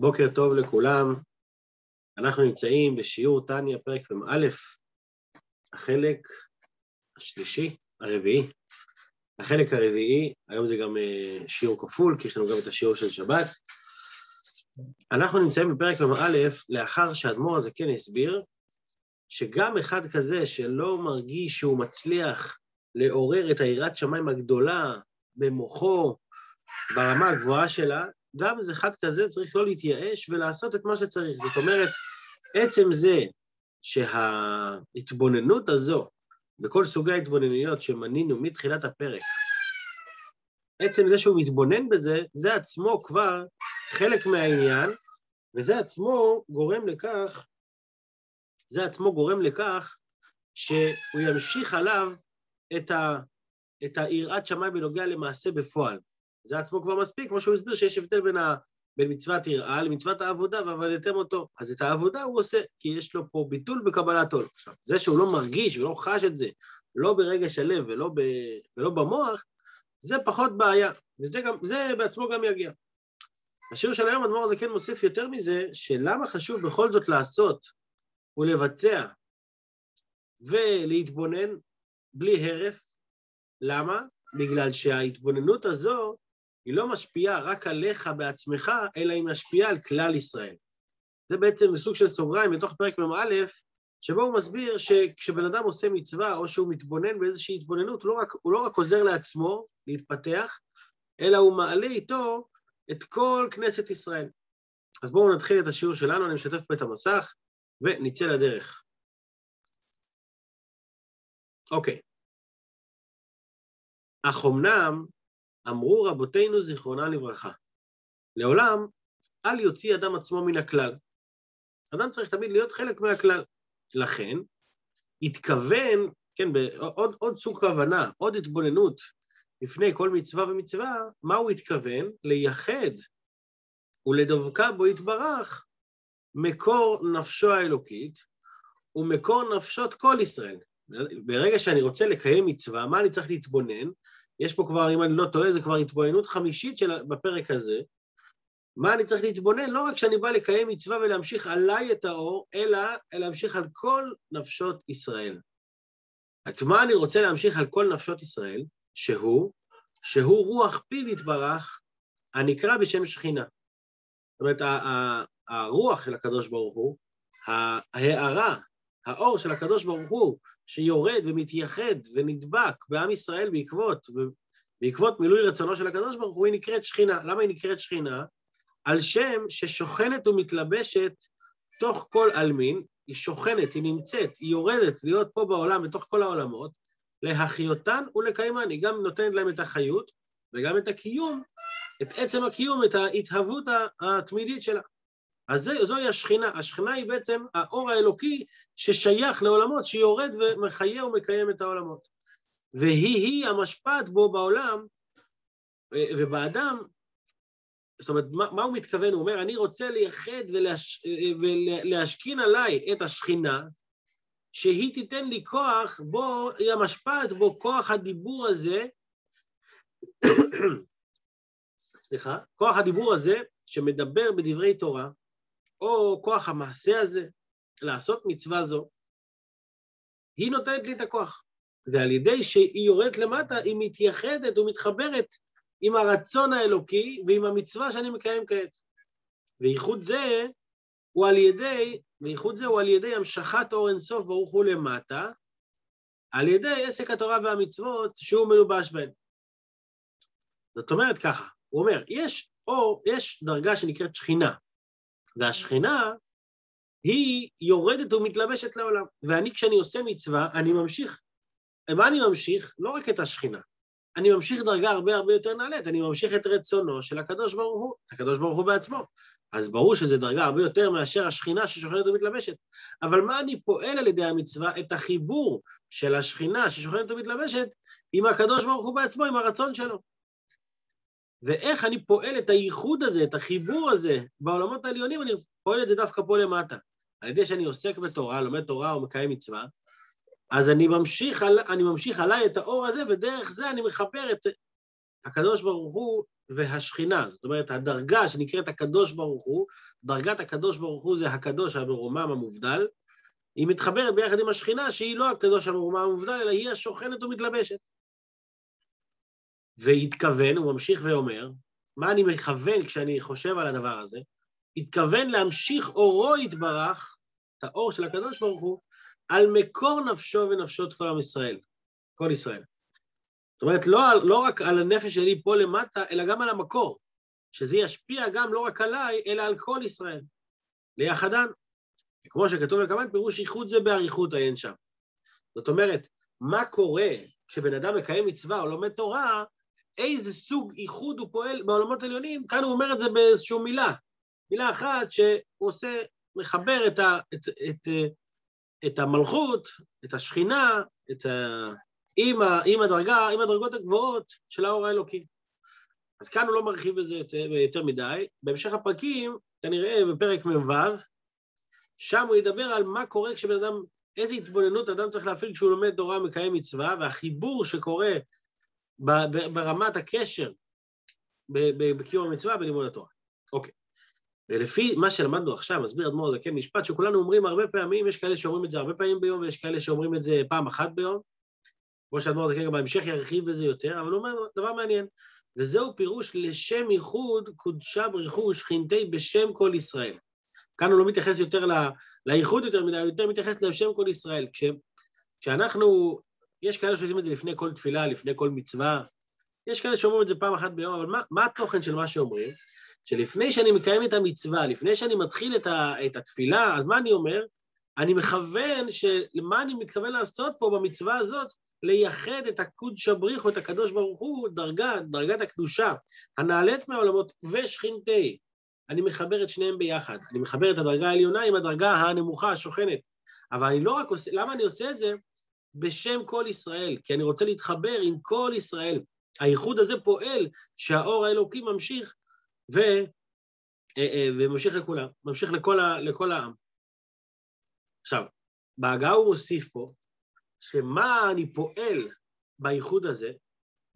בוקר טוב לכולם, אנחנו נמצאים בשיעור טניה, פרק מ"א, החלק השלישי, הרביעי. החלק הרביעי, היום זה גם אה, שיעור כפול, כי יש לנו גם את השיעור של שבת. אנחנו נמצאים בפרק מ"א לאחר שהאדמו"ר הזה כן הסביר, שגם אחד כזה שלא מרגיש שהוא מצליח לעורר את היראת שמיים הגדולה במוחו, ברמה הגבוהה שלה, גם איזה אחד כזה צריך לא להתייאש ולעשות את מה שצריך. זאת אומרת, עצם זה שההתבוננות הזו, בכל סוגי ההתבוננויות שמנינו מתחילת הפרק, עצם זה שהוא מתבונן בזה, זה עצמו כבר חלק מהעניין, וזה עצמו גורם לכך, זה עצמו גורם לכך שהוא ימשיך עליו את, ה, את היראת שמיים בנוגע למעשה בפועל. זה עצמו כבר מספיק, כמו שהוא הסביר שיש הבדל בין, ה, בין מצוות יראה למצוות העבודה ועבדתם אותו. אז את העבודה הוא עושה, כי יש לו פה ביטול בקבלת עול. עכשיו, זה שהוא לא מרגיש ולא חש את זה, לא ברגש הלב ולא, ב, ולא במוח, זה פחות בעיה, וזה גם, בעצמו גם יגיע. השיר של היום, אדמו"ר הזה כן מוסיף יותר מזה, שלמה חשוב בכל זאת לעשות ולבצע ולהתבונן בלי הרף. למה? בגלל שההתבוננות הזו היא לא משפיעה רק עליך בעצמך, אלא היא משפיעה על כלל ישראל. זה בעצם סוג של סוגריים בתוך פרק מ"א, שבו הוא מסביר שכשבן אדם עושה מצווה או שהוא מתבונן באיזושהי התבוננות, הוא לא רק, הוא לא רק עוזר לעצמו להתפתח, אלא הוא מעלה איתו את כל כנסת ישראל. אז בואו נתחיל את השיעור שלנו, אני משתף פה את המסך ונצא לדרך. אוקיי. אך אמנם אמרו רבותינו זיכרונה לברכה, לעולם אל יוציא אדם עצמו מן הכלל. אדם צריך תמיד להיות חלק מהכלל. לכן, התכוון, כן, עוד, עוד סוג כוונה, עוד התבוננות לפני כל מצווה ומצווה, מה הוא התכוון? לייחד ולדבקה בו יתברך מקור נפשו האלוקית ומקור נפשות כל ישראל. ברגע שאני רוצה לקיים מצווה, מה אני צריך להתבונן? יש פה כבר, אם אני לא טועה, זה כבר התבוננות חמישית של, בפרק הזה. מה אני צריך להתבונן? לא רק כשאני בא לקיים מצווה ולהמשיך עליי את האור, אלא להמשיך על כל נפשות ישראל. אז מה אני רוצה להמשיך על כל נפשות ישראל? שהוא, שהוא רוח פיו יתברך, הנקרא בשם שכינה. זאת אומרת, הרוח של הקדוש ברוך הוא, ההארה, האור של הקדוש ברוך הוא, שיורד ומתייחד ונדבק בעם ישראל בעקבות, בעקבות מילוי רצונו של הקדוש ברוך הוא, היא נקראת שכינה. למה היא נקראת שכינה? על שם ששוכנת ומתלבשת תוך כל עלמין, היא שוכנת, היא נמצאת, היא יורדת להיות פה בעולם, בתוך כל העולמות, להחיותן ולקיימן. היא גם נותנת להם את החיות וגם את הקיום, את עצם הקיום, את ההתהוות התמידית שלה. אז זה, זוהי השכינה. השכינה היא בעצם האור האלוקי ששייך לעולמות, שיורד ומחיה ומקיים את העולמות. והיא-היא המשפעת בו בעולם ובאדם, זאת אומרת, מה, מה הוא מתכוון? הוא אומר, אני רוצה לייחד ולהש, ולהשכין עליי את השכינה, שהיא תיתן לי כוח, בו, היא המשפעת בו כוח הדיבור הזה, סליחה, כוח הדיבור הזה שמדבר בדברי תורה, או כוח המעשה הזה, לעשות מצווה זו, היא נותנת לי את הכוח. ועל ידי שהיא יורדת למטה, היא מתייחדת ומתחברת עם הרצון האלוקי ועם המצווה שאני מקיים כעת. וייחוד זה הוא על ידי, וייחוד זה הוא על ידי המשכת אור אינסוף ברוך הוא למטה, על ידי עסק התורה והמצוות שהוא מלובש בהן. זאת אומרת ככה, הוא אומר, יש אור, יש דרגה שנקראת שכינה, והשכינה היא יורדת ומתלבשת לעולם. ואני, כשאני עושה מצווה, אני ממשיך. מה אני ממשיך? לא רק את השכינה. אני ממשיך דרגה הרבה הרבה יותר נעלית, אני ממשיך את רצונו של הקדוש ברוך הוא, הקדוש ברוך הוא בעצמו. אז ברור שזו דרגה הרבה יותר מאשר השכינה ששוכנת ומתלבשת. אבל מה אני פועל על ידי המצווה? את החיבור של השכינה ששוכנת ומתלבשת עם הקדוש ברוך הוא בעצמו, עם הרצון שלו. ואיך אני פועל את הייחוד הזה, את החיבור הזה בעולמות העליונים, אני פועל את זה דווקא פה למטה. על ידי שאני עוסק בתורה, לומד תורה או מקיים מצווה, אז אני ממשיך, על, אני ממשיך עליי את האור הזה, ודרך זה אני מחבר את הקדוש ברוך הוא והשכינה, זאת אומרת, הדרגה שנקראת הקדוש ברוך הוא, דרגת הקדוש ברוך הוא זה הקדוש המרומם המובדל, היא מתחברת ביחד עם השכינה שהיא לא הקדוש המרומם המובדל, אלא היא השוכנת ומתלבשת. והתכוון, הוא ממשיך ואומר, מה אני מכוון כשאני חושב על הדבר הזה? התכוון להמשיך אורו יתברך, את האור של הקדוש ברוך הוא, על מקור נפשו ונפשות כל עם ישראל, כל ישראל. זאת אומרת, לא, לא רק על הנפש שלי פה למטה, אלא גם על המקור, שזה ישפיע גם לא רק עליי, אלא על כל ישראל, ליחדן. כמו שכתוב לקמן, פירוש איחוד זה באריכות עיין שם. זאת אומרת, מה קורה כשבן אדם מקיים מצווה או לומד תורה, איזה סוג איחוד הוא פועל בעולמות עליונים, כאן הוא אומר את זה באיזושהי מילה. מילה אחת שהוא עושה, מחבר את, ה, את, את, את המלכות, את השכינה, את ה, עם, ה, עם הדרגה, עם הדרגות הגבוהות של האור האלוקי. אז כאן הוא לא מרחיב בזה יותר, יותר מדי. בהמשך הפרקים, כנראה בפרק מ"ו, שם הוא ידבר על מה קורה כשבן אדם, איזה התבוננות אדם צריך להפעיל כשהוא לומד תורה, מקיים מצווה, והחיבור שקורה ברמת הקשר בקיום המצווה בלימוד התורה. אוקיי. ולפי מה שלמדנו עכשיו, מסביר אדמו"ר זקן משפט שכולנו אומרים הרבה פעמים, יש כאלה שאומרים את זה הרבה פעמים ביום ויש כאלה שאומרים את זה פעם אחת ביום, כמו שאדמו"ר זקן גם בהמשך ירחיב בזה יותר, אבל הוא אומר דבר מעניין, וזהו פירוש לשם ייחוד קודשה בריחו ושכינתי בשם כל ישראל. כאן הוא לא מתייחס יותר לייחוד יותר מדי, הוא יותר מתייחס לשם כל ישראל. כש, כשאנחנו יש כאלה שעושים את זה לפני כל תפילה, לפני כל מצווה, יש כאלה שאומרים את זה פעם אחת ביום, אבל מה, מה התוכן של מה שאומרים? שלפני שאני מקיים את המצווה, לפני שאני מתחיל את, ה, את התפילה, אז מה אני אומר? אני מכוון, למה אני מתכוון לעשות פה במצווה הזאת? לייחד את הקודש הבריחו, את הקדוש ברוך הוא, דרגה, דרגת הקדושה, הנעלית מהעולמות ושכינתי. אני מחבר את שניהם ביחד. אני מחבר את הדרגה העליונה עם הדרגה הנמוכה, השוכנת. אבל אני לא רק עושה, למה אני עושה את זה? בשם כל ישראל, כי אני רוצה להתחבר עם כל ישראל. הייחוד הזה פועל שהאור האלוקי ממשיך ו... אה, אה, וממשיך לכולם, ממשיך לכל, ה... לכל העם. עכשיו, בהגעה הוא מוסיף פה, שמה אני פועל בייחוד הזה?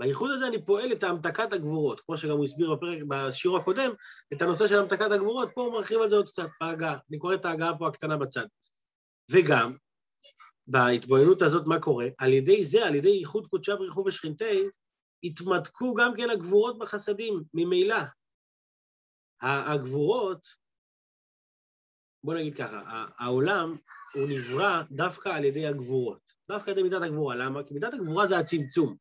בייחוד הזה אני פועל את המתקת הגבורות, כמו שגם הוא הסביר בפרק, בשיעור הקודם, את הנושא של המתקת הגבורות, פה הוא מרחיב על זה עוד קצת בהגעה, אני קורא את ההגעה פה הקטנה בצד. וגם, בהתבוננות הזאת מה קורה? על ידי זה, על ידי ייחוד קודשה בריחו ושכינתי, התמתקו גם כן הגבורות בחסדים, ממילא. הגבורות, בוא נגיד ככה, העולם הוא נברא דווקא על ידי הגבורות, דווקא על ידי מידת הגבורה. למה? כי מידת הגבורה זה הצמצום.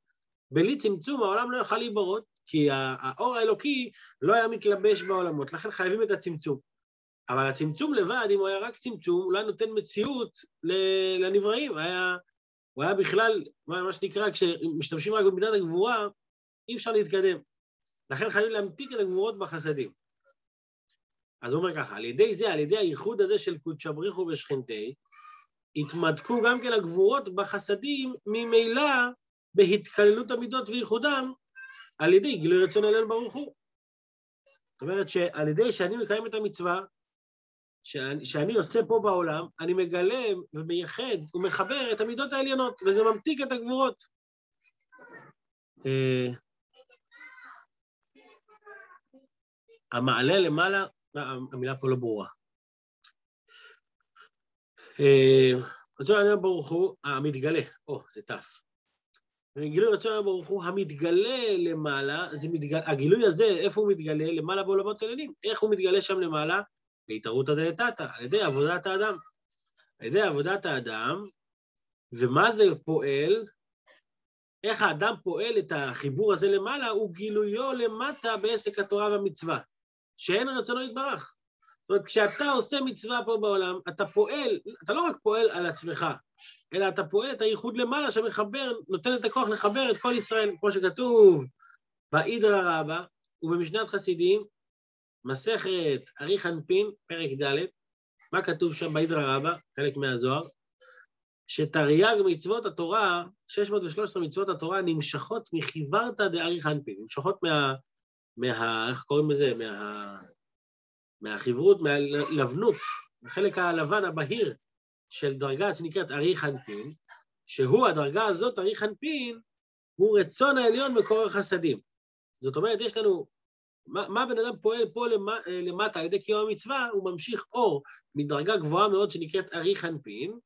בלי צמצום העולם לא יוכל להיברות, כי האור האלוקי לא היה מתלבש בעולמות, לכן חייבים את הצמצום. אבל הצמצום לבד, אם הוא היה רק צמצום, אולי נותן מציאות לנבראים. היה, הוא היה בכלל, מה שנקרא, כשמשתמשים רק במידת הגבורה, אי אפשר להתקדם. לכן חייבים להמתיק את הגבורות בחסדים. אז הוא אומר ככה, על ידי זה, על ידי הייחוד הזה של קודשא בריחו ושכנתי, התמדקו גם כן הגבורות בחסדים ממילא בהתקללות המידות וייחודם על ידי גילוי רצון אלינו ברוך הוא. זאת אומרת שעל ידי שאני מקיים את המצווה, שאני, שאני עושה פה בעולם, אני מגלה ומייחד ומחבר את המידות העליונות, וזה ממתיק את הגבורות. אה, המעלה למעלה, אה, המילה פה לא ברורה. רצון אה, העליון ברוך הוא, המתגלה, או, זה ת'. גילוי רצון העליון ברוך הוא, המתגלה למעלה, הגילוי הזה, איפה הוא מתגלה? למעלה בעולמות העליונים. איך הוא מתגלה שם למעלה? בהתערותא דלתתא, על ידי עבודת האדם. על ידי עבודת האדם, ומה זה פועל? איך האדם פועל את החיבור הזה למעלה, הוא גילויו למטה בעסק התורה והמצווה, שאין רצונו יתברך. זאת אומרת, כשאתה עושה מצווה פה בעולם, אתה פועל, אתה לא רק פועל על עצמך, אלא אתה פועל את הייחוד למעלה שמחבר, נותן את הכוח לחבר את כל ישראל, כמו שכתוב באידרא רבא ובמשנת חסידים, מסכת ארי חנפין, פרק ד', מה כתוב שם באידרא רבא, חלק מהזוהר? שתרי"ג מצוות התורה, 613 מצוות התורה, נמשכות מחיוורתא דארי חנפין, נמשכות מה... מה... איך קוראים לזה? מה... מהחברות, מהלבנות, החלק הלבן הבהיר של דרגה שנקראת ארי חנפין, שהוא, הדרגה הזאת, ארי חנפין, הוא רצון העליון מקור החסדים. זאת אומרת, יש לנו מה, מה בן אדם פועל פה למטה על ידי קיום המצווה, הוא ממשיך אור מדרגה גבוהה מאוד שנקראת ארי חנפין.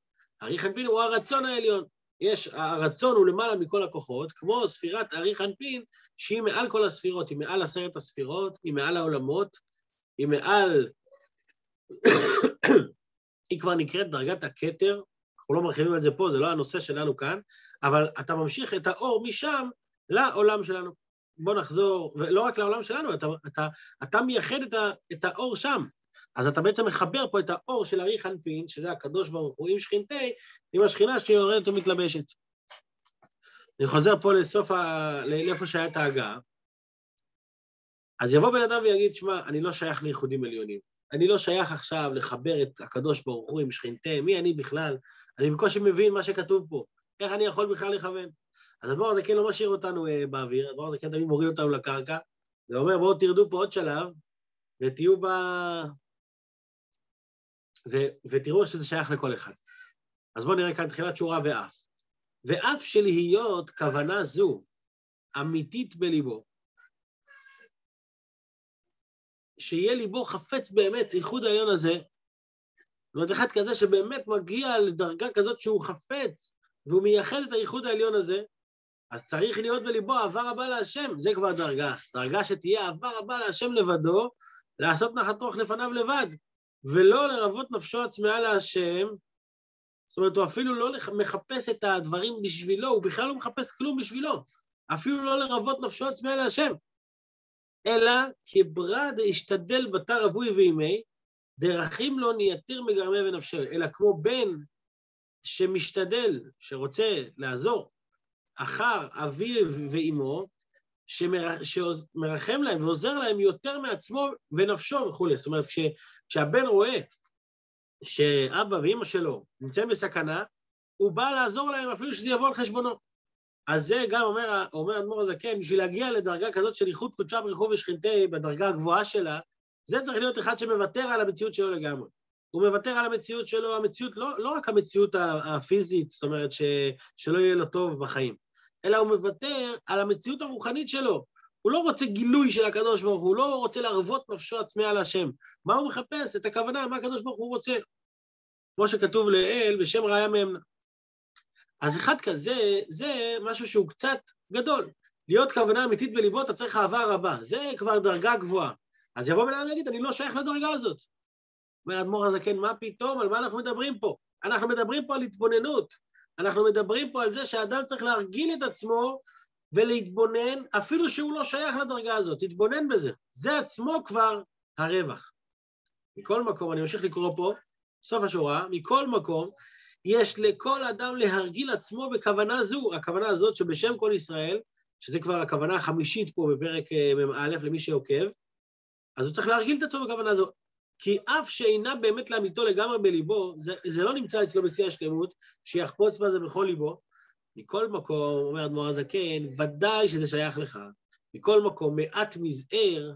ארי חנפין הוא הרצון העליון. יש, הרצון הוא למעלה מכל הכוחות, כמו ספירת ארי חנפין, שהיא מעל כל הספירות, היא מעל עשרת הספירות, היא מעל העולמות, היא מעל... היא כבר נקראת דרגת הכתר, אנחנו לא מרחיבים על זה פה, זה לא הנושא שלנו כאן, אבל אתה ממשיך את האור משם לעולם שלנו. בוא נחזור, ולא רק לעולם שלנו, אתה, אתה, אתה מייחד את, ה, את האור שם. אז אתה בעצם מחבר פה את האור של ארי חנפין, שזה הקדוש ברוך הוא, עם שכינתי, עם השכינה שיורדת ומתלבשת. אני חוזר פה לסוף, ה... לאיפה שהייתה ההגעה. אז יבוא בן אדם ויגיד, שמע, אני לא שייך לייחודים עליונים. אני לא שייך עכשיו לחבר את הקדוש ברוך הוא עם שכינתי, מי אני בכלל? אני בקושי מבין מה שכתוב פה. איך אני יכול בכלל לכוון? הדבר הזה כן לא משאיר אותנו uh, באוויר, הדבר הזה כן תמיד מוריד אותנו לקרקע, ואומר בואו תרדו פה עוד שלב, ותהיו ב... ו... ותראו שזה שייך לכל אחד. אז בואו נראה כאן תחילת שורה ואף. ואף שלהיות כוונה זו אמיתית בליבו, שיהיה ליבו חפץ באמת, איחוד העליון הזה, זאת אומרת, אחד כזה שבאמת מגיע לדרגה כזאת שהוא חפץ, והוא מייחד את הייחוד העליון הזה, אז צריך להיות בליבו אהבה רבה להשם, זה כבר דרגה. דרגה שתהיה אהבה רבה להשם לבדו, לעשות נחת רוח לפניו לבד, ולא לרבות נפשו עצמאה להשם, זאת אומרת, הוא אפילו לא מחפש את הדברים בשבילו, הוא בכלל לא מחפש כלום בשבילו, אפילו לא לרבות נפשו עצמאה להשם. אלא כברד השתדל בתר אבוי ואימי, דרכים לא נייתר מגרמי ונפשו, אלא כמו בן שמשתדל, שרוצה לעזור אחר אביו ואימו, שמר, שמרחם להם ועוזר להם יותר מעצמו ונפשו וכולי. זאת אומרת, כש, כשהבן רואה שאבא ואימא שלו נמצאים בסכנה, הוא בא לעזור להם אפילו שזה יבוא על חשבונו. אז זה גם אומר, אומר אדמו"ר הזקן, בשביל להגיע לדרגה כזאת של איחוד קודשה בריחוב ושכינתי בדרגה הגבוהה שלה, זה צריך להיות אחד שמוותר על המציאות שלו לגמרי. הוא מוותר על המציאות שלו, המציאות, לא, לא רק המציאות הפיזית, זאת אומרת ש, שלא יהיה לו טוב בחיים, אלא הוא מוותר על המציאות הרוחנית שלו. הוא לא רוצה גילוי של הקדוש ברוך הוא, הוא לא רוצה להרוות נפשו עצמי על השם. מה הוא מחפש? את הכוונה, מה הקדוש ברוך הוא רוצה. כמו שכתוב לאל בשם ראיה מאמנה. אז אחד כזה, זה משהו שהוא קצת גדול. להיות כוונה אמיתית בליבו, אתה צריך אהבה רבה. זה כבר דרגה גבוהה. אז יבוא בן אדם ויגיד, אני לא שייך לדרגה הזאת. אומר האדמו"ר הזקן, מה פתאום? על מה אנחנו מדברים פה? אנחנו מדברים פה על התבוננות. אנחנו מדברים פה על זה שאדם צריך להרגיל את עצמו ולהתבונן, אפילו שהוא לא שייך לדרגה הזאת, תתבונן בזה. זה עצמו כבר הרווח. מכל מקום, אני ממשיך לקרוא פה, סוף השורה, מכל מקום, יש לכל אדם להרגיל עצמו בכוונה זו, הכוונה הזאת שבשם כל ישראל, שזה כבר הכוונה החמישית פה בפרק אה, מ"א למי שעוקב, אז הוא צריך להרגיל את עצמו בכוונה זו. כי אף שאינה באמת לאמיתו לגמרי בליבו, זה, זה לא נמצא אצלו בשיא השלמות, שיחפוץ בזה בכל ליבו. מכל מקום, אומר אדמו"ר הזקן, ודאי שזה שייך לך. מכל מקום, מעט מזער,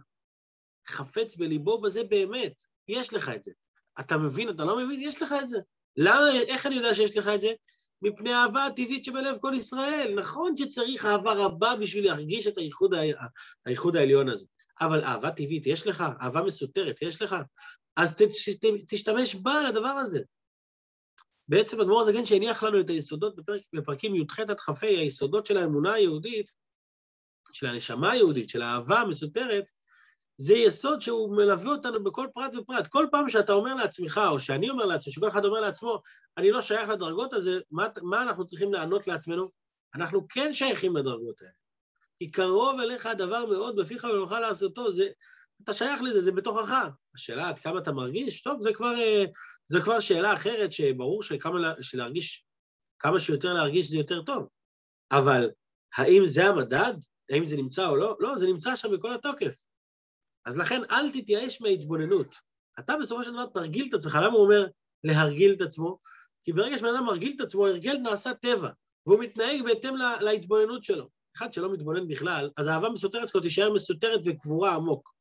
חפץ בליבו בזה באמת. יש לך את זה. אתה מבין, אתה לא מבין? יש לך את זה. למה, איך אני יודע שיש לך את זה? מפני האהבה הטבעית שבלב כל ישראל. נכון שצריך אהבה רבה בשביל להרגיש את הייחוד, הייחוד העליון הזה. אבל אהבה טבעית יש לך? אהבה מסותרת יש לך? אז ת, ת, תשתמש בה לדבר הזה. בעצם אדמו"ר הזקן שהניח לנו את היסודות בפרק, בפרקים י"ח עד כ"ה, היסודות של האמונה היהודית, של הנשמה היהודית, של האהבה המסותרת, זה יסוד שהוא מלווה אותנו בכל פרט ופרט. כל פעם שאתה אומר לעצמך, או שאני אומר לעצמי, שכל אחד אומר לעצמו, אני לא שייך לדרגות הזה, מה, מה אנחנו צריכים לענות לעצמנו? אנחנו כן שייכים לדרגות האלה. כי קרוב אליך הדבר מאוד, בפיך ולאכל לעשותו, זה, אתה שייך לזה, זה בתוכך. השאלה עד כמה אתה מרגיש, טוב, זה כבר, אה, זה כבר שאלה אחרת, שברור שכמה, שלהרגיש, כמה שיותר להרגיש זה יותר טוב. אבל האם זה המדד? האם זה נמצא או לא? לא, זה נמצא שם בכל התוקף. אז לכן אל תתייאש מההתבוננות. אתה בסופו של דבר תרגיל את עצמך. למה הוא אומר להרגיל את עצמו? כי ברגע שבן אדם מרגיל את עצמו, הרגל נעשה טבע, והוא מתנהג בהתאם לה, להתבוננות שלו. אחד שלא מתבונן בכלל, אז האהבה מסותרת שלו תישאר מסותרת וקבורה עמוק.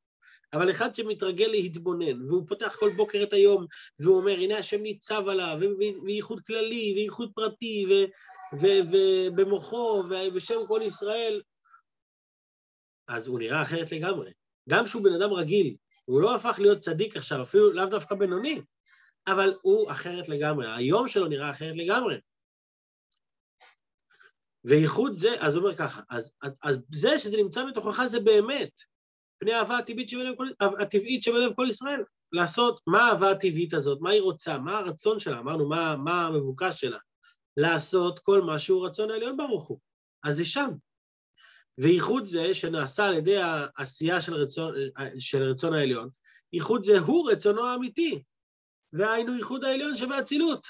אבל אחד שמתרגל להתבונן, והוא פותח כל בוקר את היום, והוא אומר, הנה השם ניצב עליו, וייחוד כללי, וייחוד פרטי, ובמוחו, ובשם כל ישראל, אז הוא נראה אחרת לגמרי. גם כשהוא בן אדם רגיל, הוא לא הפך להיות צדיק עכשיו, אפילו לאו דווקא בינוני, אבל הוא אחרת לגמרי, היום שלו נראה אחרת לגמרי. וייחוד זה, אז הוא אומר ככה, אז, אז, אז זה שזה נמצא בתוכך זה באמת פני האהבה הטבעית שבלב כל, הטבעית שבלב כל ישראל. לעשות, מה האהבה הטבעית הזאת, מה היא רוצה, מה הרצון שלה, אמרנו, מה, מה המבוקש שלה. לעשות כל מה שהוא רצון העליון ברוך הוא. אז זה שם. וייחוד זה שנעשה על ידי העשייה של רצון, של רצון העליון, ייחוד זה הוא רצונו האמיתי, והיינו ייחוד העליון שבאצילות.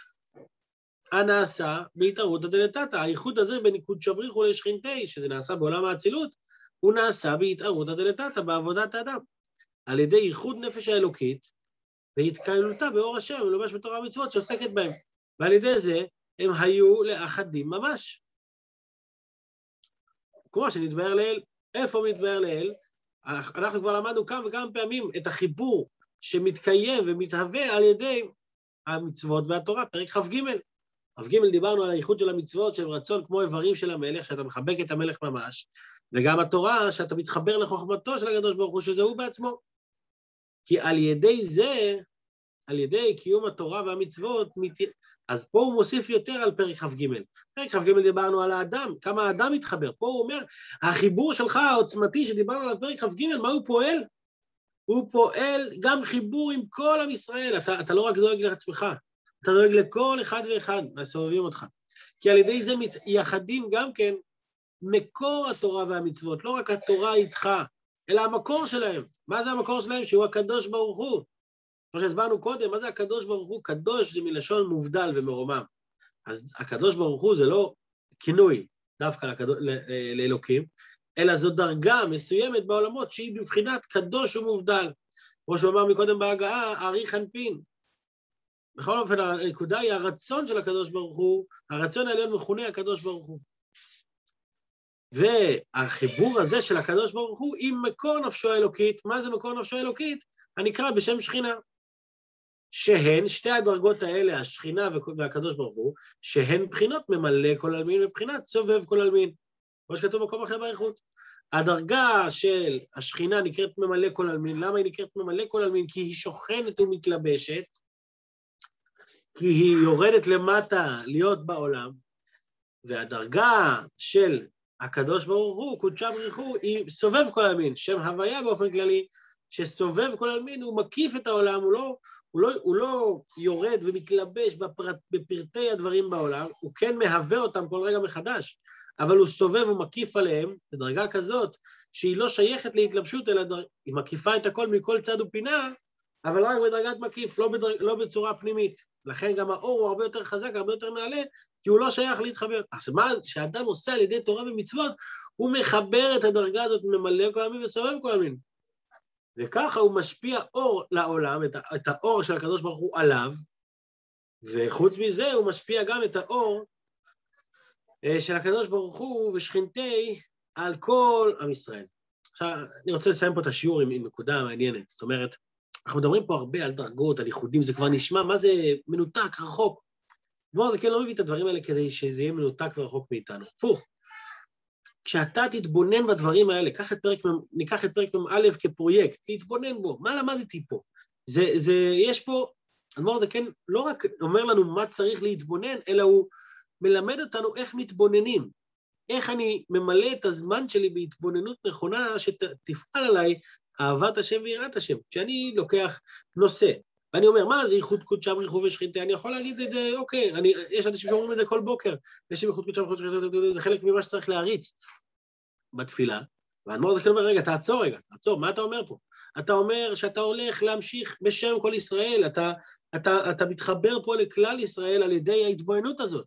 הנעשה בהתערותא דלתתא. הייחוד הזה בין ניקוד שבריחו לשכינתי, שזה נעשה בעולם האצילות, הוא נעשה בהתערותא דלתתא, בעבודת האדם. על ידי ייחוד נפש האלוקית והתקללותה באור השם, ולובש בתורה המצוות שעוסקת בהם. ועל ידי זה הם היו לאחדים ממש. כמו שנתבהר לאל. איפה מתבהר לאל? אנחנו כבר למדנו כמה וכמה פעמים את החיבור שמתקיים ומתהווה על ידי המצוות והתורה, פרק כ"ג. כ"ג דיברנו על הייחוד של המצוות שהם רצון כמו איברים של המלך, שאתה מחבק את המלך ממש, וגם התורה, שאתה מתחבר לחוכמתו של הקדוש ברוך הוא, שזה הוא בעצמו. כי על ידי זה, על ידי קיום התורה והמצוות, אז פה הוא מוסיף יותר על פרק כ"ג. פרק כ"ג דיברנו על האדם, כמה האדם מתחבר. פה הוא אומר, החיבור שלך העוצמתי שדיברנו על פרק כ"ג, מה הוא פועל? הוא פועל גם חיבור עם כל עם ישראל. אתה, אתה לא רק דואג לעצמך, אתה דואג לכל אחד ואחד מהסובבים אותך. כי על ידי זה מתייחדים גם כן מקור התורה והמצוות, לא רק התורה איתך, אלא המקור שלהם. מה זה המקור שלהם? שהוא הקדוש ברוך הוא. כמו שהסברנו קודם, מה זה הקדוש ברוך הוא? קדוש זה מלשון מובדל ומרומם. אז הקדוש ברוך הוא זה לא כינוי דווקא לקדוש, לאלוקים, אלא זו דרגה מסוימת בעולמות שהיא בבחינת קדוש ומובדל. כמו שהוא אמר מקודם בהגעה, ארי חנפין. בכל אופן, הנקודה היא הרצון של הקדוש ברוך הוא, הרצון העליון מכונה הקדוש ברוך הוא. והחיבור הזה של הקדוש ברוך הוא עם מקור נפשו האלוקית, מה זה מקור נפשו האלוקית? הנקרא בשם שכינה. שהן, שתי הדרגות האלה, השכינה והקדוש ברוך הוא, שהן בחינות ממלא כל עלמין ובחינת סובב כל עלמין. כמו שכתוב במקום אחר באריכות. הדרגה של השכינה נקראת ממלא כל עלמין, למה היא נקראת ממלא כל עלמין? כי היא שוכנת ומתלבשת, כי היא יורדת למטה להיות בעולם, והדרגה של הקדוש ברוך הוא, קודשה בריחו, היא סובב כל עלמין, שם הוויה באופן כללי, שסובב כל עלמין, הוא מקיף את העולם, הוא לא, הוא לא, הוא לא יורד ומתלבש בפרט, בפרטי הדברים בעולם, הוא כן מהווה אותם כל רגע מחדש, אבל הוא סובב ומקיף עליהם בדרגה כזאת שהיא לא שייכת להתלבשות, אלא דר... היא מקיפה את הכל מכל צד ופינה, אבל רק בדרגת מקיף, לא, בדרג... לא בצורה פנימית. לכן גם האור הוא הרבה יותר חזק, הרבה יותר נעלה, כי הוא לא שייך להתחבר. אז מה שאדם עושה על ידי תורה ומצוות, הוא מחבר את הדרגה הזאת, ממלא כל הימים וסובב כל הימים. וככה הוא משפיע אור לעולם, את, את האור של הקדוש ברוך הוא עליו, וחוץ מזה הוא משפיע גם את האור אה, של הקדוש ברוך הוא ושכינתי על כל עם ישראל. עכשיו, אני רוצה לסיים פה את השיעור עם, עם נקודה מעניינת. זאת אומרת, אנחנו מדברים פה הרבה על דרגות, על ייחודים, זה כבר נשמע, מה זה מנותק, רחוק. כלומר, זה כן לא מביא את הדברים האלה כדי שזה יהיה מנותק ורחוק מאיתנו. הפוך. כשאתה תתבונן בדברים האלה, קח את פרק, ניקח את פרק מ"א כפרויקט, תתבונן בו, מה למדתי פה? זה, זה, יש פה, אדמו"ר זה כן לא רק אומר לנו מה צריך להתבונן, אלא הוא מלמד אותנו איך מתבוננים, איך אני ממלא את הזמן שלי בהתבוננות נכונה שתפעל עליי אהבת השם ויראת השם. כשאני לוקח נושא, ואני אומר, מה זה ייחוד קודשא בריחו ושכינתה? אני יכול להגיד את זה, אוקיי, אני, יש אנשים שאומרים את זה כל בוקר, יש ייחוד קודשא בריחו ושכינתה, זה חלק ממה שצריך להריץ בתפילה. והאדמו"ר זקן אומר, רגע, תעצור רגע, תעצור, מה אתה אומר פה? אתה אומר שאתה הולך להמשיך בשם כל ישראל, אתה, אתה, אתה מתחבר פה לכלל ישראל על ידי ההתבוננות הזאת.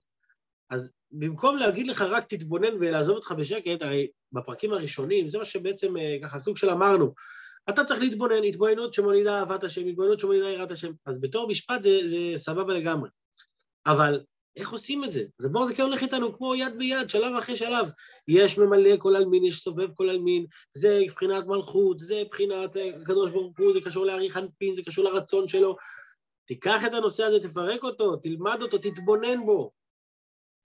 אז במקום להגיד לך רק תתבונן ולעזוב אותך בשקט, הרי בפרקים הראשונים, זה מה שבעצם אה, ככה סוג של אמרנו, אתה צריך להתבונן, התבוננות שמולידה אהבת השם, התבוננות שמולידה יראת השם. אז בתור משפט זה, זה סבבה לגמרי. אבל איך עושים את זה? אז הדבר הזה כן הולך איתנו כמו יד ביד, שלב אחרי שלב. יש ממלא כל עלמין, יש סובב כל עלמין, זה מבחינת מלכות, זה מבחינת אה, הקדוש ברוך הוא, זה קשור לאריך אנפין, זה קשור לרצון שלו. תיקח את הנושא הזה, תפרק אותו, תלמד אותו, תתבונן בו.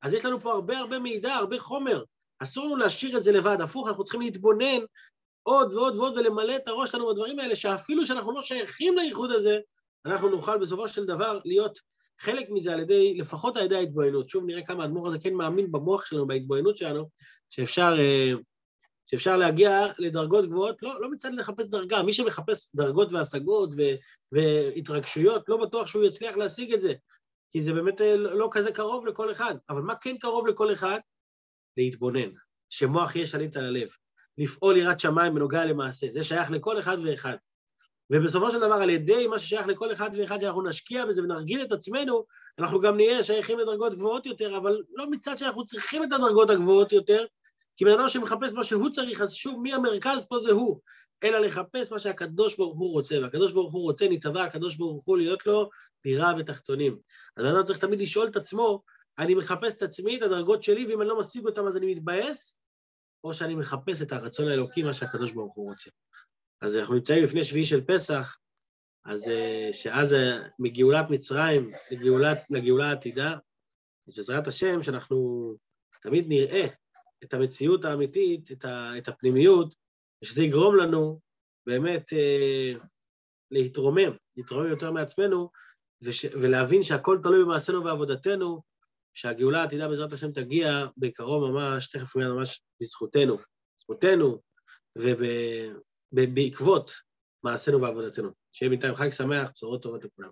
אז יש לנו פה הרבה הרבה מידע, הרבה חומר. אסור לנו להשאיר את זה לבד, הפוך, אנחנו צריכים להתבונן עוד ועוד ועוד ולמלא את הראש שלנו בדברים האלה, שאפילו שאנחנו לא שייכים לייחוד הזה, אנחנו נוכל בסופו של דבר להיות חלק מזה על ידי, לפחות על ידי ההתבוננות. שוב נראה כמה האדמו"ר הזה כן מאמין במוח שלנו, בהתבוננות שלנו, שאפשר, אה, שאפשר להגיע לדרגות גבוהות, לא, לא מצד לחפש דרגה, מי שמחפש דרגות והשגות ו, והתרגשויות, לא בטוח שהוא יצליח להשיג את זה, כי זה באמת אה, לא כזה קרוב לכל אחד. אבל מה כן קרוב לכל אחד? להתבונן, שמוח יהיה שליט על הלב. לפעול יראת שמיים בנוגע למעשה, זה שייך לכל אחד ואחד. ובסופו של דבר, על ידי מה ששייך לכל אחד ואחד שאנחנו נשקיע בזה ונרגיל את עצמנו, אנחנו גם נהיה שייכים לדרגות גבוהות יותר, אבל לא מצד שאנחנו צריכים את הדרגות הגבוהות יותר, כי בן אדם שמחפש מה שהוא צריך, אז שוב, מי המרכז פה זה הוא, אלא לחפש מה שהקדוש ברוך הוא רוצה, והקדוש ברוך הוא רוצה, נתבע הקדוש ברוך הוא להיות לו דירה ותחתונים. אז בן אדם צריך תמיד לשאול את עצמו, אני מחפש את עצמי, את הדרגות שלי, ואם אני לא משיג אותן אז אני מתבאס, או שאני מחפש את הרצון האלוקי, מה שהקדוש ברוך הוא רוצה. אז אנחנו נמצאים לפני שביעי של פסח, אז אה, שאז אה, מגאולת מצרים לגאולת, לגאולה העתידה, אז בעזרת השם שאנחנו תמיד נראה את המציאות האמיתית, את, ה, את הפנימיות, ושזה יגרום לנו באמת אה, להתרומם, להתרומם יותר מעצמנו, וש, ולהבין שהכל תלוי במעשינו ועבודתנו, שהגאולה העתידה בעזרת השם תגיע בקרוב ממש, תכף מיד ממש בזכותנו, בזכותנו, ובעקבות מעשינו ועבודתנו. שיהיה בינתיים חג שמח, בשורות טובות לכולם.